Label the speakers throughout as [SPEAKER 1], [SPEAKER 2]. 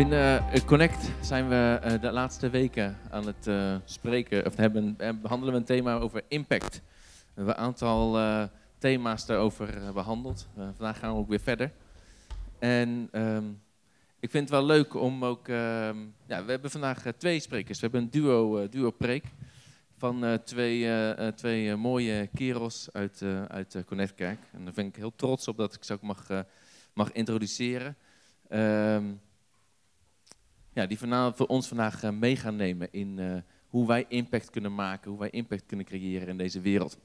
[SPEAKER 1] Binnen eh, Connect zijn we eh, de laatste weken aan het uh, spreken, of hebben, behandelen we een thema over impact. We hebben een aantal thema's daarover behandeld. vandaag gaan we ook weer verder. En um, ik vind het wel leuk om ook, uh, ja, we hebben vandaag twee sprekers. We hebben een duo, duo preek van twee, twee mooie kerels uit, uit Connectkerk. En daar ben ik heel trots op dat ik ze ook mag, mag introduceren. Um, die vanavond voor ons vandaag uh, mee gaan nemen in uh, hoe wij impact kunnen maken, hoe wij impact kunnen creëren in deze wereld.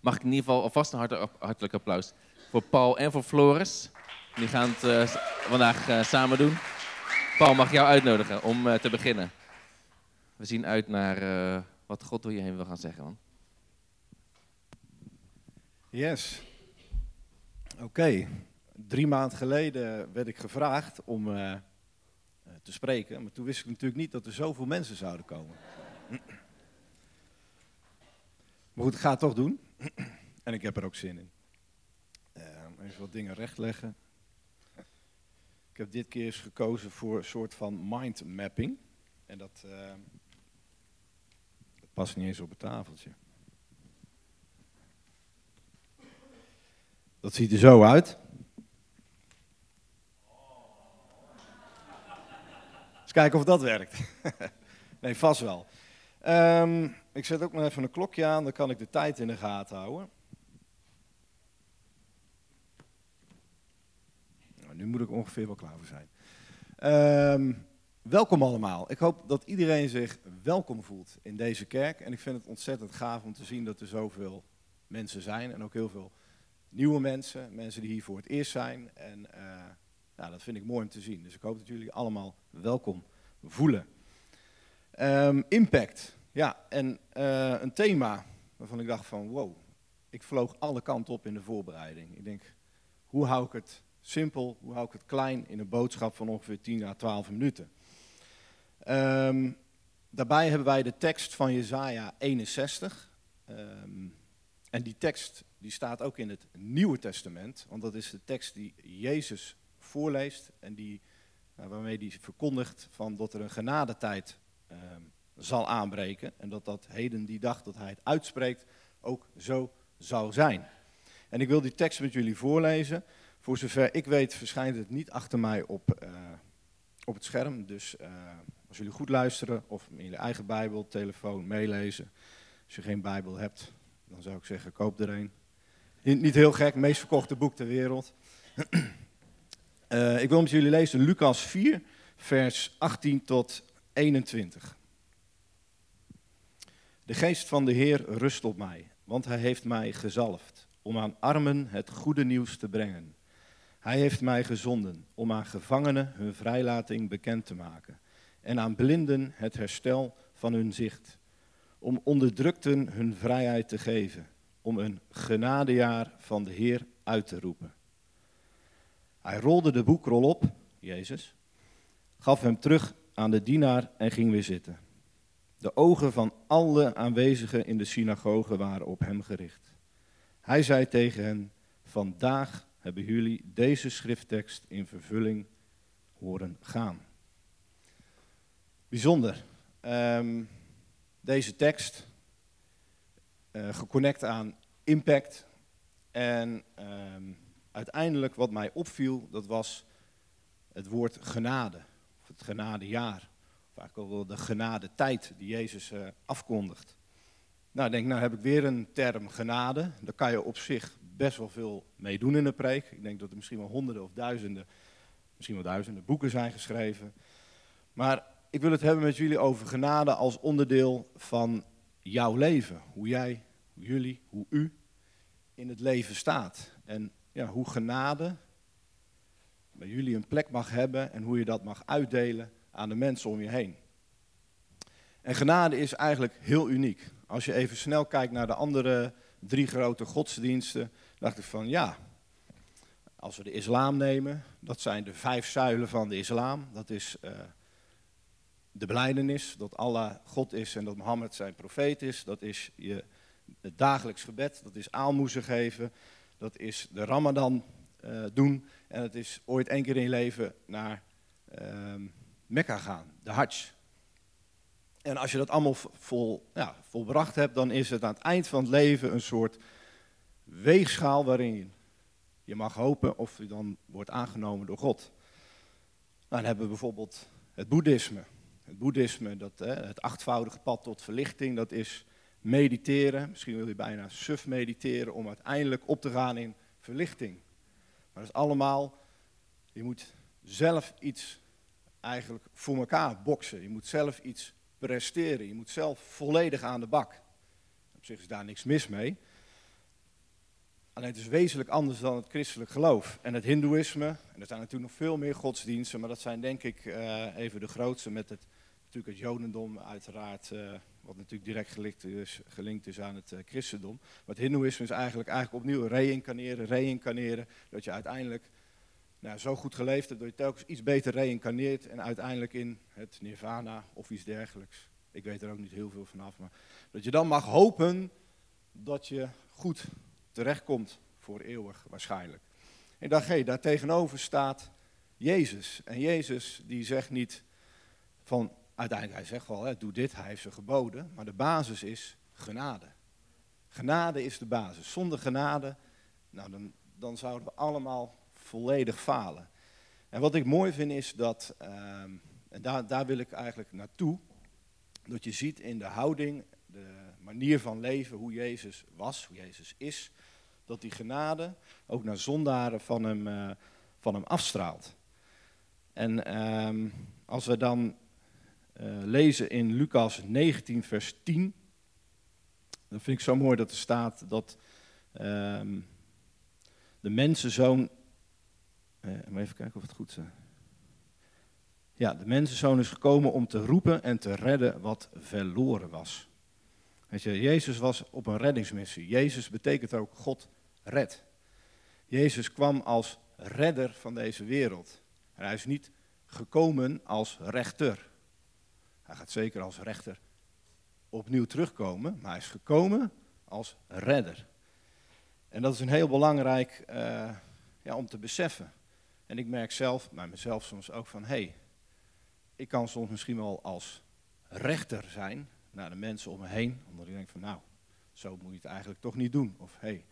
[SPEAKER 1] Mag ik in ieder geval alvast een hartelijk, applaus voor Paul en voor Floris. Die gaan het uh, vandaag samen doen. Paul, mag ik jou uitnodigen om te beginnen? We zien uit naar wat God door je heen wil gaan zeggen. Man.
[SPEAKER 2] Yes. Oké. Drie maanden geleden werd ik gevraagd om te spreken. Maar toen wist ik natuurlijk niet dat er zoveel mensen zouden komen. Maar goed, ik ga het toch doen. En ik heb er ook zin in. Uh, even wat dingen rechtleggen. Ik heb dit keer eens gekozen voor een soort van mindmapping. En dat, uh, dat past niet eens op het tafeltje. Dat ziet er zo uit. Kijken of dat werkt. nee, vast wel. Um, ik zet ook nog even een klokje aan, dan kan ik de tijd in de gaten houden. Nou, nu moet ik ongeveer wel klaar voor zijn. Um, welkom allemaal. Ik hoop dat iedereen zich welkom voelt in deze kerk. En ik vind het ontzettend gaaf om te zien dat er zoveel mensen zijn. En ook heel veel nieuwe mensen. Mensen die hier voor het eerst zijn. En uh, nou, dat vind ik mooi om te zien. Dus ik hoop dat jullie allemaal welkom voelen. Um, impact. Ja, en uh, een thema waarvan ik dacht van wow, ik vloog alle kanten op in de voorbereiding. Ik denk, hoe hou ik het simpel, hoe hou ik het klein in een boodschap van ongeveer 10 à 12 minuten. Um, daarbij hebben wij de tekst van Jezaja 61. Um, en die tekst die staat ook in het Nieuwe Testament, want dat is de tekst die Jezus voorleest en die, nou, waarmee hij verkondigt van dat er een genadetijd uh, zal aanbreken en dat dat heden die dag dat hij het uitspreekt ook zo zou zijn. En ik wil die tekst met jullie voorlezen. Voor zover ik weet verschijnt het niet achter mij op, uh, op het scherm. Dus uh, als jullie goed luisteren of in je eigen Bijbel, telefoon meelezen. Als je geen Bijbel hebt, dan zou ik zeggen koop er een. Niet heel gek, meest verkochte boek ter wereld. Uh, ik wil met jullie lezen Lucas 4, vers 18 tot 21. De geest van de Heer rust op mij, want hij heeft mij gezalfd om aan armen het goede nieuws te brengen. Hij heeft mij gezonden om aan gevangenen hun vrijlating bekend te maken en aan blinden het herstel van hun zicht, om onderdrukten hun vrijheid te geven, om een genadejaar van de Heer uit te roepen. Hij rolde de boekrol op, Jezus, gaf hem terug aan de dienaar en ging weer zitten. De ogen van alle aanwezigen in de synagoge waren op hem gericht. Hij zei tegen hen, vandaag hebben jullie deze schrifttekst in vervulling horen gaan. Bijzonder. Um, deze tekst, uh, geconnect aan impact en um, uiteindelijk wat mij opviel, dat was het woord genade. Of het genadejaar. Of eigenlijk wel de genadetijd die Jezus uh, afkondigt. Nou, ik denk, nou heb ik weer een term genade. Daar kan je op zich best wel veel mee doen in de preek. Ik denk dat er misschien wel honderden of duizenden, misschien wel duizenden boeken zijn geschreven. Maar ik wil het hebben met jullie over genade als onderdeel van jouw leven. Hoe jij, hoe jullie, hoe u in het leven staat. En ja, hoe genade bij jullie een plek mag hebben en hoe je dat mag uitdelen aan de mensen om je heen. En genade is eigenlijk heel uniek. Als je even snel kijkt naar de andere drie grote godsdiensten, dacht ik van ja, als we de islam nemen, dat zijn de vijf zuilen van de islam. Dat is uh, de beleidenis, dat Allah God is en dat Mohammed zijn profeet is. Dat is je het dagelijks gebed, dat is aalmoezen geven, dat is de Ramadan uh, doen. En het is ooit één keer in je leven naar ehm, Mekka gaan, de Hajj. En als je dat allemaal vol, ja, volbracht hebt, dan is het aan het eind van het leven een soort weegschaal waarin je mag hopen of je dan wordt aangenomen door God. Nou, dan hebben we bijvoorbeeld het boeddhisme. Het boeddhisme, dat, hè, het achtvoudige pad tot verlichting, dat is mediteren. Misschien wil je bijna suf mediteren om uiteindelijk op te gaan in verlichting. Maar dat is allemaal, je moet zelf iets eigenlijk voor elkaar boksen. Je moet zelf iets presteren. Je moet zelf volledig aan de bak. Op zich is daar niks mis mee. Alleen het is wezenlijk anders dan het christelijk geloof. En het hindoeïsme, en er zijn natuurlijk nog veel meer godsdiensten, maar dat zijn denk ik uh, even de grootste met het, natuurlijk het jodendom uiteraard, uh, wat natuurlijk direct gelinkt is, gelinkt is aan het uh, christendom. Maar het hindoeïsme is eigenlijk, eigenlijk opnieuw reïncarneren, reïncarneren, dat je uiteindelijk nou, zo goed geleefd hebt dat je telkens iets beter reïncarneert en uiteindelijk in het nirvana of iets dergelijks. Ik weet er ook niet heel veel vanaf, maar dat je dan mag hopen dat je goed terechtkomt voor eeuwig waarschijnlijk. En dan hey, daar tegenover staat Jezus. En Jezus die zegt niet van, uiteindelijk hij zegt wel, hè, doe dit, hij heeft ze geboden, maar de basis is genade. Genade is de basis. Zonder genade, nou dan, dan zouden we allemaal volledig falen. En wat ik mooi vind is dat, ehm, en daar, daar wil ik eigenlijk naartoe, dat je ziet in de houding, de manier van leven, hoe Jezus was, hoe Jezus is, dat die genade ook naar zondaren van hem, uh, van hem afstraalt. En ehm, als we dan lezen in Lucas 19, vers 10, dan vind ik zo mooi dat er staat dat um, de mensenzoon uh, even kijken of het goed is. Ja, de mensenzoon is gekomen om te roepen en te redden wat verloren was. Weet je, Jezus was op een reddingsmissie. Jezus betekent ook God red. Jezus kwam als redder van deze wereld. Hij is niet gekomen als rechter. Hij gaat zeker als rechter opnieuw terugkomen, maar hij is gekomen als redder. En dat is een heel belangrijk uh, ja, om te beseffen. En ik merk zelf, bij mezelf soms ook van, hé, hey, ik kan soms misschien wel als rechter zijn naar de mensen om me heen, omdat ik denk van, nou, zo moet je het eigenlijk toch niet doen. Of hé, hey,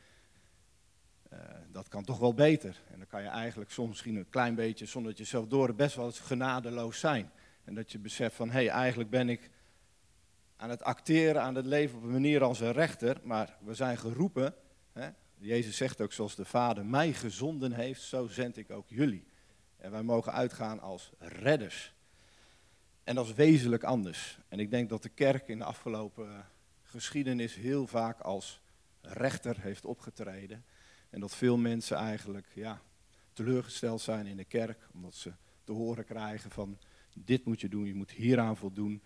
[SPEAKER 2] uh, dat kan toch wel beter. En dan kan je eigenlijk soms misschien een klein beetje, zonder dat je zelf door, best wel eens genadeloos zijn. En dat je beseft van, hé, hey, eigenlijk ben ik aan het acteren, aan het leven op een manier als een rechter, maar we zijn geroepen, hè, Jezus zegt ook, zoals de Vader mij gezonden heeft, zo zend ik ook jullie. En wij mogen uitgaan als redders. En dat is wezenlijk anders. En ik denk dat de kerk in de afgelopen eh, geschiedenis heel vaak als rechter heeft opgetreden. En dat veel mensen eigenlijk ja, teleurgesteld zijn in de kerk, omdat ze te horen krijgen van dit moet je doen, je moet hieraan voldoen.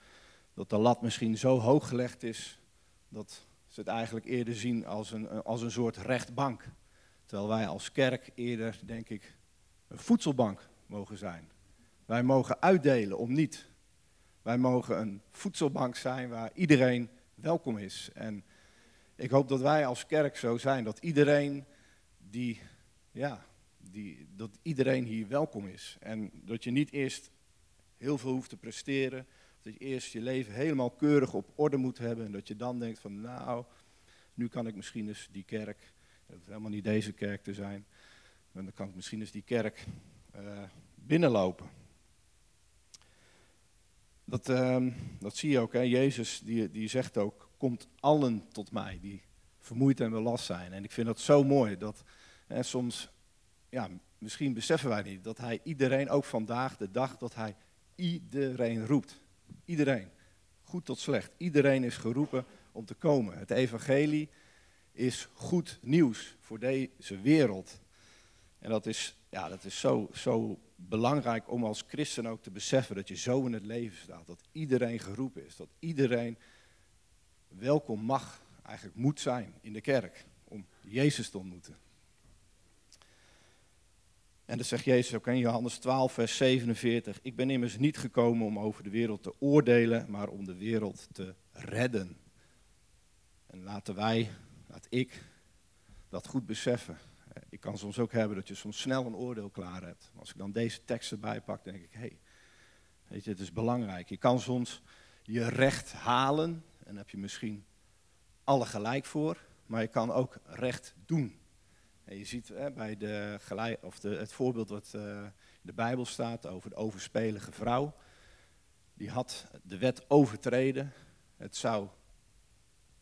[SPEAKER 2] Dat de lat misschien zo hoog gelegd is dat ze het eigenlijk eerder zien als een, als een soort rechtbank. Terwijl wij als kerk eerder, denk ik, een voedselbank mogen zijn. Wij mogen uitdelen om niet. Wij mogen een voedselbank zijn waar iedereen welkom is. En ik hoop dat wij als kerk zo zijn, dat iedereen die, ja, die, dat iedereen hier welkom is. En dat je niet eerst heel veel hoeft te presteren, dat je eerst je leven helemaal keurig op orde moet hebben. En dat je dan denkt van nou, nu kan ik misschien eens die kerk, het hoeft helemaal niet deze kerk te zijn, maar dan kan ik misschien eens die kerk uh, binnenlopen. Dat, uh, dat zie je ook, hè? Jezus die, die zegt ook, komt allen tot mij die vermoeid en belast zijn. En ik vind dat zo mooi, dat hè, soms, ja, misschien beseffen wij niet, dat hij iedereen, ook vandaag de dag, dat hij iedereen roept. Iedereen. Goed tot slecht. Iedereen is geroepen om te komen. Het evangelie is goed nieuws voor deze wereld. En dat is, ja, dat is zo, zo belangrijk om als christen ook te beseffen dat je zo in het leven staat. Dat iedereen geroepen is. Dat iedereen welkom mag, eigenlijk moet zijn in de kerk. Om Jezus te ontmoeten. En dat zegt Jezus ook in Johannes 12, vers 47. Ik ben immers niet gekomen om over de wereld te oordelen, maar om de wereld te redden. En laten wij, laat ik, dat goed beseffen. Ik kan soms ook hebben dat je soms snel een oordeel klaar hebt. Als ik dan deze tekst erbij pak, denk ik, hé, hey, het is belangrijk. Je kan soms je recht halen en daar heb je misschien alle gelijk voor, maar je kan ook recht doen. En je ziet hè, bij de of de, het voorbeeld wat uh, in de Bijbel staat over de overspelige vrouw. Die had de wet overtreden. Het zou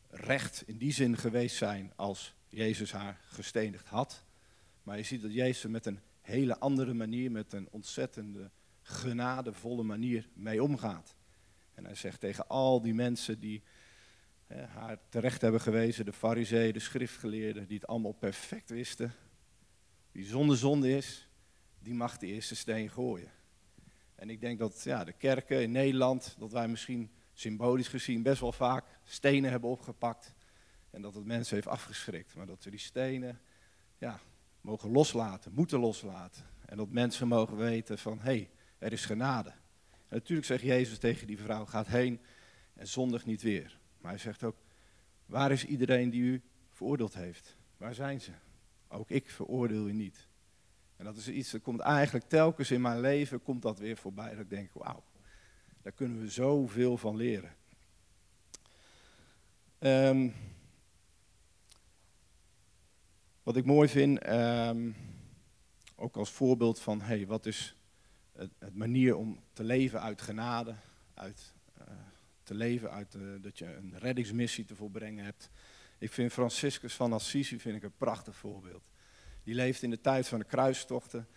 [SPEAKER 2] recht in die zin geweest zijn als Jezus haar gestenigd had. Maar je ziet dat Jezus met een hele andere manier, met een ontzettende genadevolle manier mee omgaat. En hij zegt tegen al die mensen die haar terecht hebben gewezen, de fariseeën, de schriftgeleerden, die het allemaal perfect wisten, wie zonder zonde is, die mag de eerste steen gooien. En ik denk dat ja, de kerken in Nederland, dat wij misschien symbolisch gezien best wel vaak stenen hebben opgepakt. En dat het mensen heeft afgeschrikt. Maar dat we die stenen ja, mogen loslaten, moeten loslaten. En dat mensen mogen weten van, hé, hey, er is genade. En natuurlijk zegt Jezus tegen die vrouw, gaat heen en zondig niet weer. Maar hij zegt ook, waar is iedereen die u veroordeeld heeft? Waar zijn ze? Ook ik veroordeel u niet. En dat is iets, dat komt eigenlijk telkens in mijn leven, komt dat weer voorbij. Dat ik denk, wauw, daar kunnen we zoveel van leren. Um, wat ik mooi vind, um, ook als voorbeeld van, hey, wat is het, het, manier om te leven uit genade, uit, te leven uit uh, dat je een reddingsmissie te volbrengen hebt. Ik vind Franciscus van Assisi vind ik een prachtig voorbeeld. Die leeft in de tijd van de kruistochten.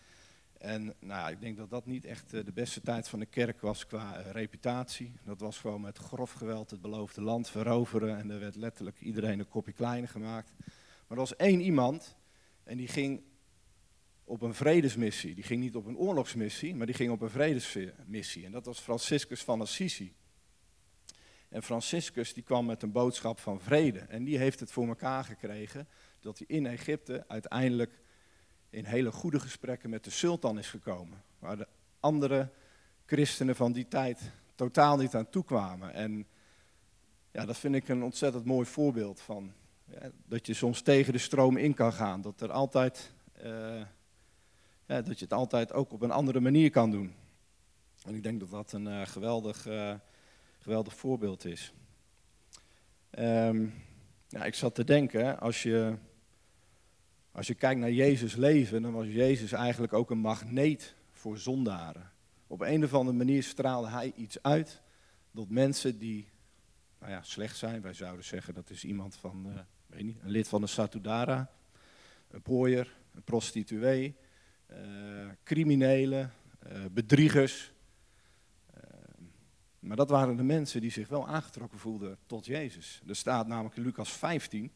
[SPEAKER 2] En nou, ik denk dat dat niet echt uh, de beste tijd van de kerk was qua reputatie. Dat was gewoon met grof geweld het beloofde land veroveren. En er werd letterlijk iedereen een kopje kleiner gemaakt. Maar er was één iemand en die ging op een vredesmissie. Die ging niet op een oorlogsmissie, maar die ging op een vredesmissie. En dat was Franciscus van Assisi. En Franciscus die kwam met een boodschap van vrede. En die heeft het voor elkaar gekregen dat hij in Egypte uiteindelijk in hele goede gesprekken met de sultan is gekomen. Waar de andere christenen van die tijd totaal niet aan toekwamen. En ja, dat vind ik een ontzettend mooi voorbeeld van ja, dat je soms tegen de stroom in kan gaan. Dat, er altijd, uh, ja, dat je het altijd ook op een andere manier kan doen. En ik denk dat dat een uh, geweldig, uh, geweldig voorbeeld is. Um, ja, ik zat te denken, als je, als je kijkt naar Jezus leven, dan was Jezus eigenlijk ook een magneet voor zondaren. Op een of andere manier straalde hij iets uit dat mensen die nou ja, slecht zijn, wij zouden zeggen dat is iemand van weet niet, een lid van de Satudara, een pooier, een prostituee, uh, criminelen, uh, bedriegers. Maar dat waren de mensen die zich wel aangetrokken voelden tot Jezus. Er staat namelijk in Lucas 15,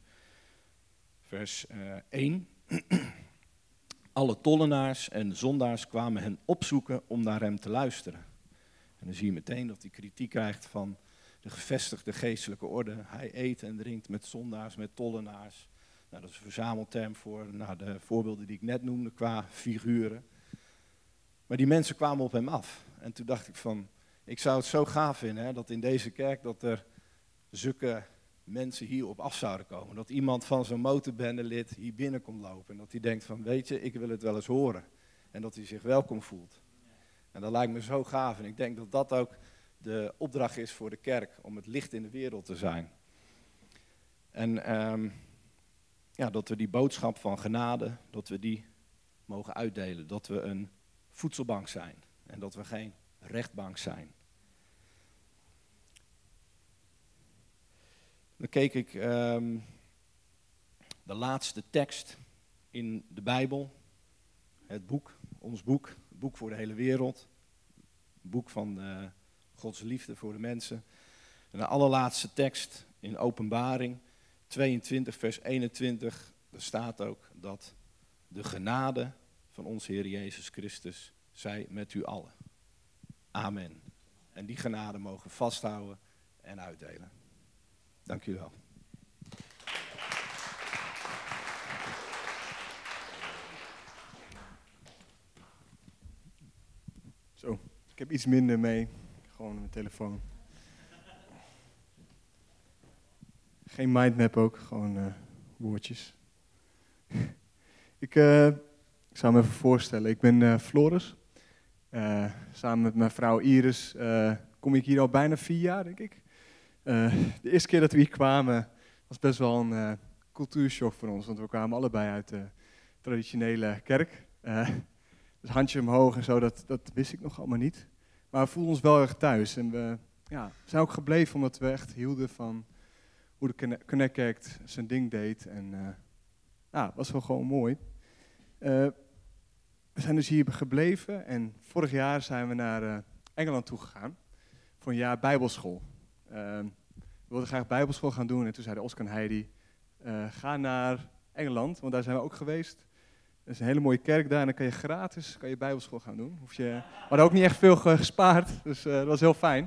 [SPEAKER 2] vers 1. Alle tollenaars en zondaars kwamen hen opzoeken om naar hem te luisteren. En dan zie je meteen dat hij kritiek krijgt van de gevestigde geestelijke orde. Hij eet en drinkt met zondaars, met tollenaars. Nou, dat is een verzamelterm voor nou, de voorbeelden die ik net noemde qua figuren. Maar die mensen kwamen op hem af. En toen dacht ik van, ik zou het zo gaaf vinden hè, dat in deze kerk dat er zulke mensen hier op af zouden komen. Dat iemand van zo'n motorbendelid hier binnen komt lopen. En dat hij denkt van, weet je, ik wil het wel eens horen. En dat hij zich welkom voelt. En dat lijkt me zo gaaf. En ik denk dat dat ook de opdracht is voor de kerk om het licht in de wereld te zijn. En um, ja, dat we die boodschap van genade, dat we die mogen uitdelen. Dat we een voedselbank zijn en dat we geen rechtbank zijn. Dan keek ik um, de laatste tekst in de Bijbel, het boek, ons boek, het boek voor de hele wereld, het boek van de Gods liefde voor de mensen. En de allerlaatste tekst in Openbaring 22, vers 21, daar staat ook dat de genade van onze Heer Jezus Christus zij met u allen. Amen. En die genade mogen vasthouden en uitdelen. Dank u wel.
[SPEAKER 3] Zo, ik heb iets minder mee. Gewoon mijn telefoon. Geen mindmap ook, gewoon uh, woordjes. ik, uh, ik zou me even voorstellen, ik ben uh, Floris. Eh, samen met mijn vrouw Iris eh, kom ik hier al bijna vier jaar, denk ik. Eh, de eerste keer dat we hier kwamen was best wel een cultuurshock voor ons, want we kwamen allebei uit de traditionele kerk. Dus handje omhoog en zo, dat, dat wist ik nog allemaal niet. Maar we voelden ons wel erg thuis en we ja, zijn ook gebleven omdat we echt hielden van hoe de Conne- Connect Act zijn ding deed. En ja, was wel gewoon mooi. We zijn dus hier gebleven en vorig jaar zijn we naar eh, Engeland toe gegaan voor een jaar bijbelschool. Eh, we wilden graag bijbelschool gaan doen en toen zeiden Oscar en Heidi, eh, ga naar Engeland, want daar zijn we ook geweest. Er is een hele mooie kerk daar en dan kan je gratis kan je bijbelschool gaan doen. Hoef je, we hadden ook niet echt veel ge- gespaard, dus eh, dat was heel fijn.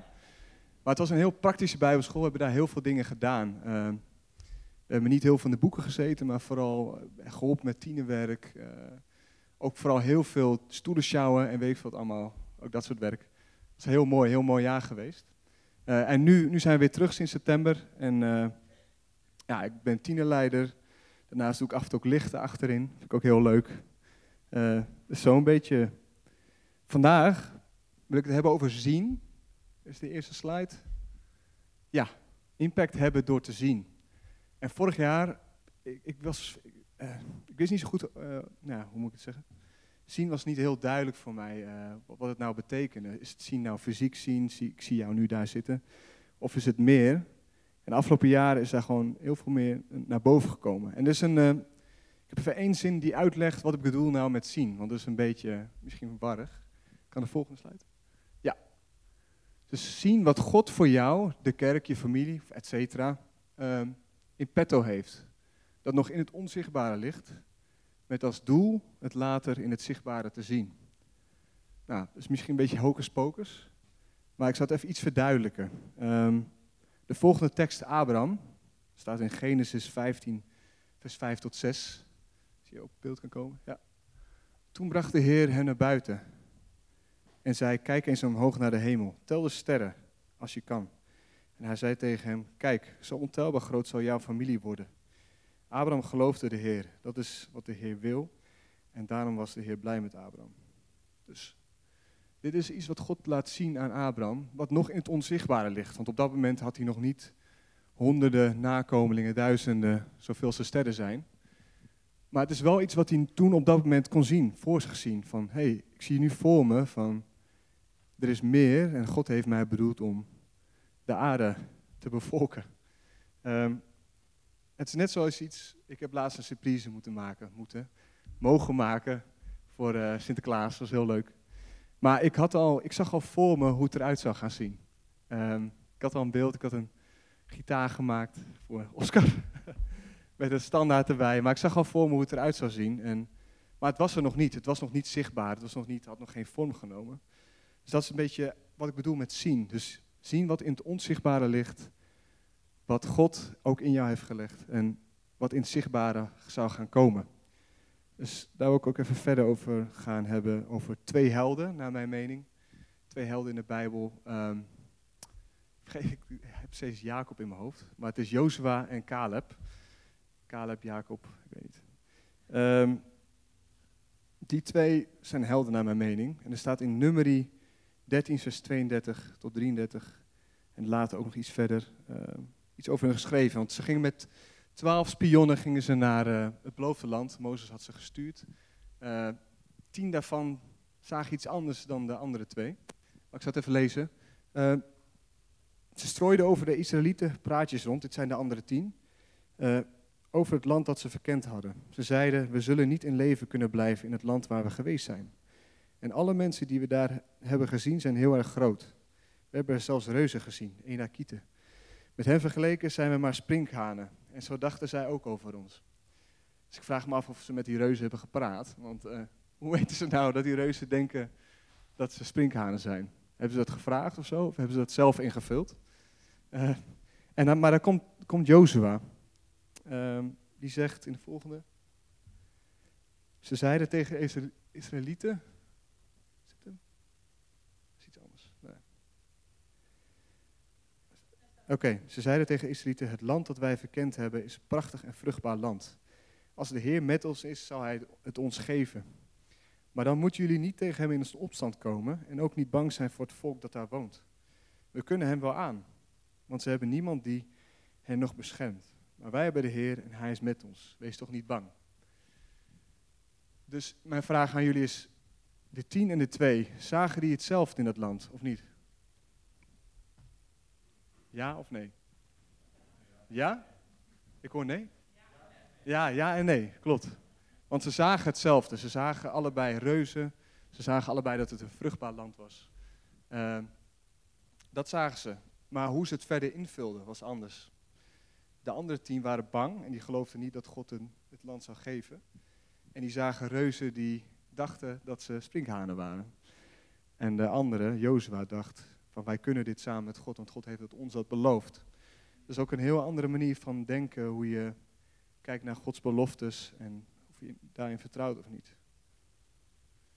[SPEAKER 3] Maar het was een heel praktische bijbelschool, we hebben daar heel veel dingen gedaan. Eh, we hebben niet heel veel in de boeken gezeten, maar vooral eh, geholpen met tienerwerk. Ook vooral heel veel stoelen sjouwen en weet ik wat allemaal. Ook dat soort werk. Het is heel mooi, heel mooi jaar geweest. Eh, en nu, nu zijn we weer terug sinds september. En eh, ja, ik ben tienerleider. Daarnaast doe ik af en toe ook lichten achterin. Vind ik ook heel leuk. Eh dus zo'n beetje. Vandaag wil ik het hebben over zien. Is de eerste slide. Ja, impact hebben door te zien. En vorig jaar, ik, ik was, eh, ik wist niet zo goed, eh, nou, hoe moet ik het zeggen? Zien was niet heel duidelijk voor mij eh, wat het nou betekende. Is het zien nou fysiek zien, zie, ik zie jou nu daar zitten? Of is het meer? En de afgelopen jaren is daar gewoon heel veel meer naar boven gekomen. En dus een, ik heb even één zin die uitlegt wat ik bedoel nou met zien. Want dat is een beetje, misschien warrig. Kan de volgende slide? Ja. Dus zien wat God voor jou, de kerk, je familie, et cetera, in petto heeft. Dat nog in het onzichtbare ligt, met als doel het later in het zichtbare te zien. Nou, dat is misschien een beetje hocus pocus, maar ik zal het even iets verduidelijken. Ehm, de volgende tekst, Abraham, staat in Genesis 15, vers 5 tot 6. Als je op beeld kan komen. Ja. Toen bracht de Heer hen naar buiten en zei, kijk eens omhoog naar de hemel. Tel de sterren, als je kan. En hij zei tegen hem, kijk, zo ontelbaar groot zal jouw familie worden. Abraham geloofde de Heer. Dat is wat de Heer wil. En daarom was de Heer blij met Abraham. Dus dit is iets wat God laat zien aan Abraham, wat nog in het onzichtbare ligt. Want op dat moment had hij nog niet honderden nakomelingen, duizenden, zoveel ze sterren zijn. Maar het is wel iets wat hij toen op dat moment kon zien, voor zich zien. Van, hé, hey, ik zie nu voor me van, er is meer en God heeft mij bedoeld om de aarde te bevolken. Ehm, het is net zoals iets, ik heb laatst een surprise moeten maken, moeten, mogen maken voor eh, Sinterklaas, dat was heel leuk. Maar ik, had al, ik zag al voor me hoe het eruit zou gaan zien. Ehm, ik had al een beeld, ik had een gitaar gemaakt voor Oscar, met een standaard erbij. Maar ik zag al voor me hoe het eruit zou zien. En, maar het was er nog niet, het was nog niet zichtbaar, het was nog niet, had nog geen vorm genomen. Dus dat is een beetje wat ik bedoel met zien. Dus zien wat in het onzichtbare ligt, wat God ook in jou heeft gelegd en wat in het zichtbare zou gaan komen. Dus daar wil ik ook even verder over gaan hebben, over twee helden, naar mijn mening. Twee helden in de Bijbel. Ehm, ik heb steeds Jacob in mijn hoofd, maar het is Jozua en Caleb. Caleb, Jacob, ik weet niet. Ehm, die twee zijn helden naar mijn mening. En er staat in Numeri 13, vers 32 tot 33. En later ook nog iets verder ehm, iets over hun geschreven. Want ze gingen met twaalf spionnen gingen ze naar eh, het beloofde land. Mozes had ze gestuurd. Eh, tien daarvan zagen iets anders dan de andere twee. Maar ik zal het even lezen. Eh, ze strooiden over de Israëlieten praatjes rond. Dit zijn de andere tien. over het land dat ze verkend hadden. Ze zeiden, we zullen niet in leven kunnen blijven in het land waar we geweest zijn. En alle mensen die we daar hebben gezien zijn heel erg groot. We hebben zelfs reuzen gezien, Enakieten. Met hen vergeleken zijn we maar sprinkhanen. En zo dachten zij ook over ons. Dus ik vraag me af of ze met die reuzen hebben gepraat. Want uh, hoe weten ze nou dat die reuzen denken dat ze sprinkhanen zijn? Hebben ze dat gevraagd of zo? Of hebben ze dat zelf ingevuld? Uh, en maar dan komt, komt Jozua. Uh, die zegt in de volgende. Ze zeiden tegen Isra Israëlieten. Is het hem? Is iets anders. Nee. Oké, ze zeiden tegen Israëlieten: Het land dat wij verkend hebben is prachtig en vruchtbaar land. Als de Heer met ons is, zal Hij het ons geven. Maar dan moeten jullie niet tegen hem in opstand komen en ook niet bang zijn voor het volk dat daar woont. We kunnen hem wel aan, want ze hebben niemand die hen nog beschermt. Maar wij hebben de Heer en hij is met ons. Wees toch niet bang. Dus mijn vraag aan jullie is, de tien en de twee, zagen die hetzelfde in dat land, of niet? Ja of nee? Ja? Ik hoor nee. Ja, ja en nee, klopt. Want ze zagen hetzelfde. Ze zagen allebei reuzen. Ze zagen allebei dat het een vruchtbaar land was. Uh, dat zagen ze. Maar hoe ze het verder invulden was anders. De andere tien waren bang en die geloofden niet dat God hun het land zou geven. En die zagen reuzen die dachten dat ze sprinkhanen waren. En de andere, Jozua, dacht wij kunnen dit samen met God, want God heeft het ons dat beloofd. Dat is ook een heel andere manier van denken, hoe je kijkt naar Gods beloftes en of je daarin vertrouwt of niet.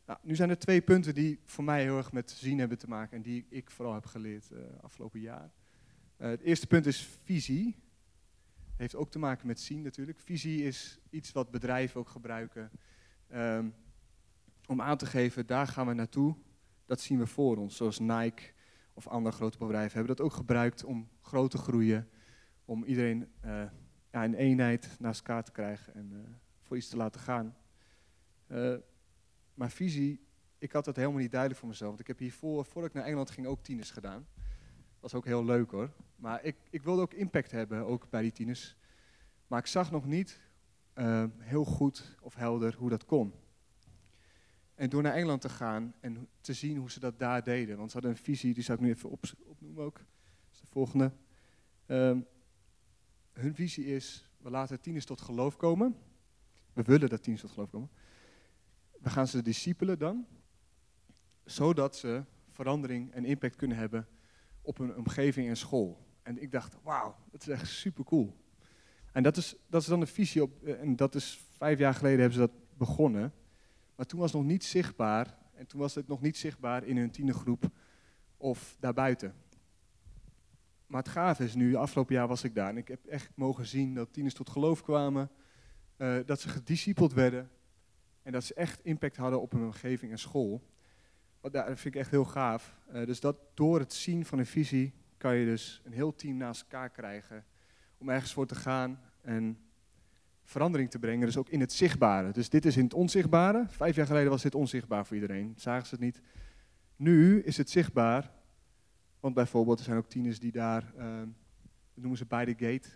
[SPEAKER 3] Nou, nu zijn er twee punten die voor mij heel erg met zien hebben te maken en die ik vooral heb geleerd uh, afgelopen jaar. Uh, het eerste punt is visie. Heeft ook te maken met zien natuurlijk. Visie is iets wat bedrijven ook gebruiken um, om aan te geven, daar gaan we naartoe. Dat zien we voor ons, zoals Nike of andere grote bedrijven hebben dat ook gebruikt om groot te groeien, om iedereen ja, in eenheid naast elkaar te krijgen en uh, voor iets te laten gaan. Uh, maar visie, ik had dat helemaal niet duidelijk voor mezelf. Want ik heb hiervoor, voordat ik naar Engeland ging, ook tieners gedaan. Dat was ook heel leuk hoor. Maar ik, ik wilde ook impact hebben, ook bij die tieners. Maar ik zag nog niet heel goed of helder hoe dat kon. En door naar Engeland te gaan en te zien hoe ze dat daar deden. Want ze hadden een visie, die zou ik nu even op, opnoemen ook. Dat is de volgende. Um, hun visie is, we laten tieners tot geloof komen. We willen dat tieners tot geloof komen. We gaan ze discipelen dan. Zodat ze verandering en impact kunnen hebben op hun omgeving en school. En ik dacht, wauw, dat is echt super cool. En dat is, dat is dan de visie op, en dat is vijf jaar geleden hebben ze dat begonnen. Maar toen was het nog niet zichtbaar. En toen was het nog niet zichtbaar in hun tienergroep of daarbuiten. Maar het gaaf is nu, afgelopen jaar was ik daar en ik heb echt mogen zien dat tieners tot geloof kwamen. Uh, dat ze gediscipeld werden. En dat ze echt impact hadden op hun omgeving en school. Dat vind ik echt heel gaaf. Uh, dus dat door het zien van een visie kan je dus een heel team naast elkaar krijgen. Om ergens voor te gaan en verandering te brengen, dus ook in het zichtbare. Dus dit is in het onzichtbare. Vijf jaar geleden was dit onzichtbaar voor iedereen, zagen ze het niet. Nu is het zichtbaar, want bijvoorbeeld er zijn ook tieners die daar, uh, noemen ze bij de gate,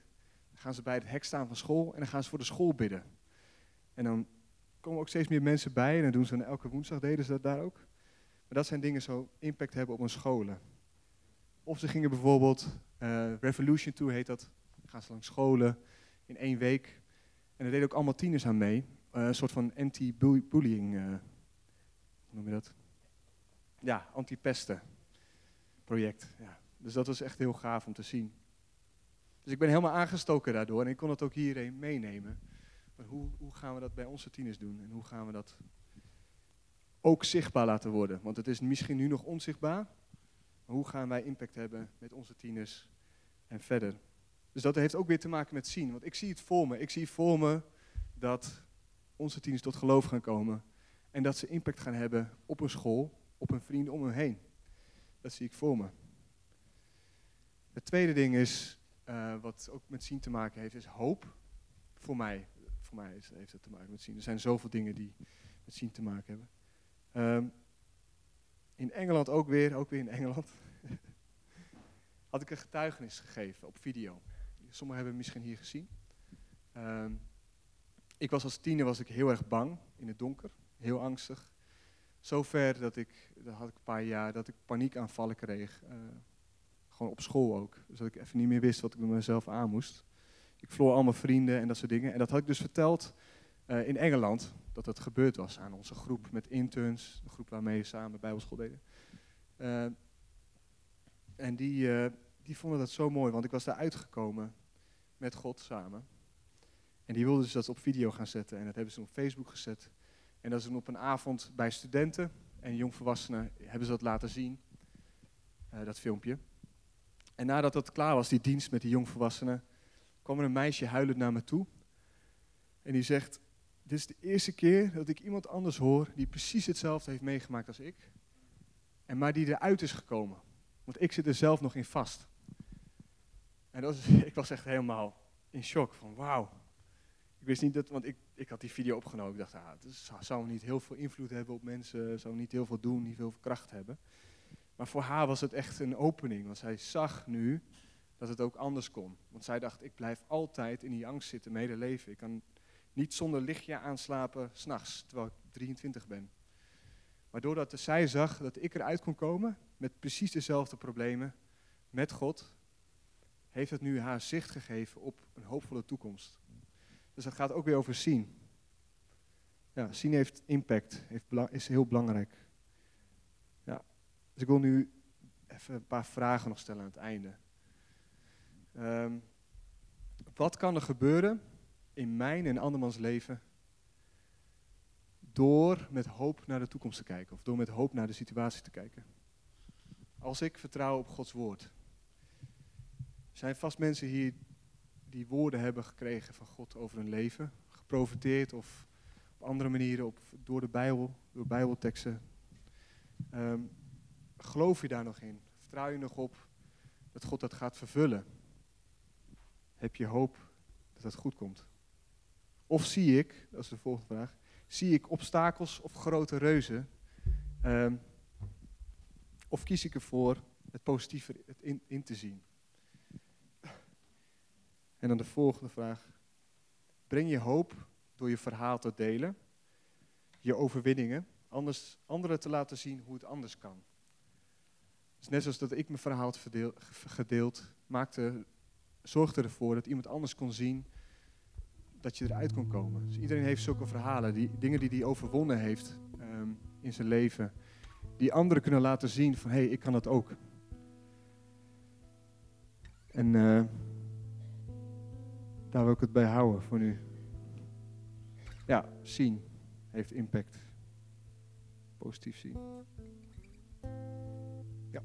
[SPEAKER 3] dan gaan ze bij het hek staan van school en dan gaan ze voor de school bidden. En dan komen ook steeds meer mensen bij en dan doen ze dan elke woensdag, deden ze dat daar ook. Maar dat zijn dingen zo impact hebben op hun scholen. Of ze gingen bijvoorbeeld, uh, Revolution Tour heet dat, gaan ze langs scholen in één week en er deden ook allemaal tieners aan mee. Uh, een soort van anti-bullying, uh, hoe noem je dat? Ja, anti-pesten project. Ja. Dus dat was echt heel gaaf om te zien. Dus ik ben helemaal aangestoken daardoor en ik kon het ook hierheen meenemen. Maar hoe, hoe gaan we dat bij onze tieners doen en hoe gaan we dat ook zichtbaar laten worden? Want het is misschien nu nog onzichtbaar, maar hoe gaan wij impact hebben met onze tieners en verder? Dus dat heeft ook weer te maken met zien. Want ik zie het voor me. Ik zie voor me dat onze tieners tot geloof gaan komen. En dat ze impact gaan hebben op een school, op hun vrienden om hen heen. Dat zie ik voor me. Het tweede ding is, uh, wat ook met zien te maken heeft, is hoop. Voor mij, voor mij is, heeft het te maken met zien. Er zijn zoveel dingen die met zien te maken hebben. Um, in Engeland ook weer, ook weer in Engeland, had ik een getuigenis gegeven op video. Sommigen hebben het misschien hier gezien. Um, ik was als tiener was ik heel erg bang in het donker, heel angstig. Zover dat ik, dat had ik een paar jaar, dat ik paniekaanvallen kreeg. Uh, gewoon op school ook. Dus dat ik even niet meer wist wat ik met mezelf aan moest. Ik verloor allemaal vrienden en dat soort dingen. En dat had ik dus verteld uh, in Engeland, dat dat gebeurd was aan onze groep met interns, de groep waarmee we samen bijbelschool deden. Uh, en die, die vonden dat zo mooi, want ik was daar uitgekomen met God samen. En die wilden dus dat op video gaan zetten. En dat hebben ze op Facebook gezet. En dat is op een avond bij studenten en jongvolwassenen hebben ze dat laten zien. Uh, dat filmpje. En nadat dat klaar was, die dienst met die jongvolwassenen, kwam er een meisje huilend naar me toe. En die zegt, dit is de eerste keer dat ik iemand anders hoor die precies hetzelfde heeft meegemaakt als ik. En maar die eruit is gekomen. Want ik zit er zelf nog in vast. En dat ik was echt helemaal in shock van wauw. Ik wist niet dat, want ik, ik had die video opgenomen. Ik dacht, ah, het zou niet heel veel invloed hebben op mensen, zou niet heel veel doen, niet veel kracht hebben. Maar voor haar was het echt een opening, want zij zag nu dat het ook anders kon. Want zij dacht, ik blijf altijd in die angst zitten, mijn hele leven. Ik kan niet zonder lichtje aanslapen s'nachts, terwijl ik 23 ben. Maar doordat zij zag dat ik eruit kon komen met precies dezelfde problemen met God, heeft het nu haar zicht gegeven op een hoopvolle toekomst. Dus dat gaat ook weer over zien. Ja, zien heeft impact, heeft, is heel belangrijk. Ja, dus ik wil nu even een paar vragen nog stellen aan het einde. Ehm, wat kan er gebeuren in mijn en andermans leven door met hoop naar de toekomst te kijken of door met hoop naar de situatie te kijken? Als ik vertrouw op Gods woord. Er zijn vast mensen hier die woorden hebben gekregen van God over hun leven, geprofiteerd of op andere manieren op, door de Bijbel, door bijbelteksten. Um, geloof je daar nog in? Vertrouw je nog op dat God dat gaat vervullen? Heb je hoop dat het goed komt? Of zie ik, dat is de volgende vraag, zie ik obstakels of grote reuzen? Um, of kies ik ervoor het positieve in, in te zien? En dan de volgende vraag. Breng je hoop door je verhaal te delen, je overwinningen, anders, anderen te laten zien hoe het anders kan. Dus net zoals dat ik mijn verhaal had gedeeld, maakte, zorgde ervoor dat iemand anders kon zien dat je eruit kon komen. Dus iedereen heeft zulke verhalen, die, dingen die hij overwonnen heeft ehm, in zijn leven, die anderen kunnen laten zien van hé, hey, ik kan dat ook. En uh, daar wil ik het bij houden voor nu. Ja, zien heeft impact. Positief zien. Ja.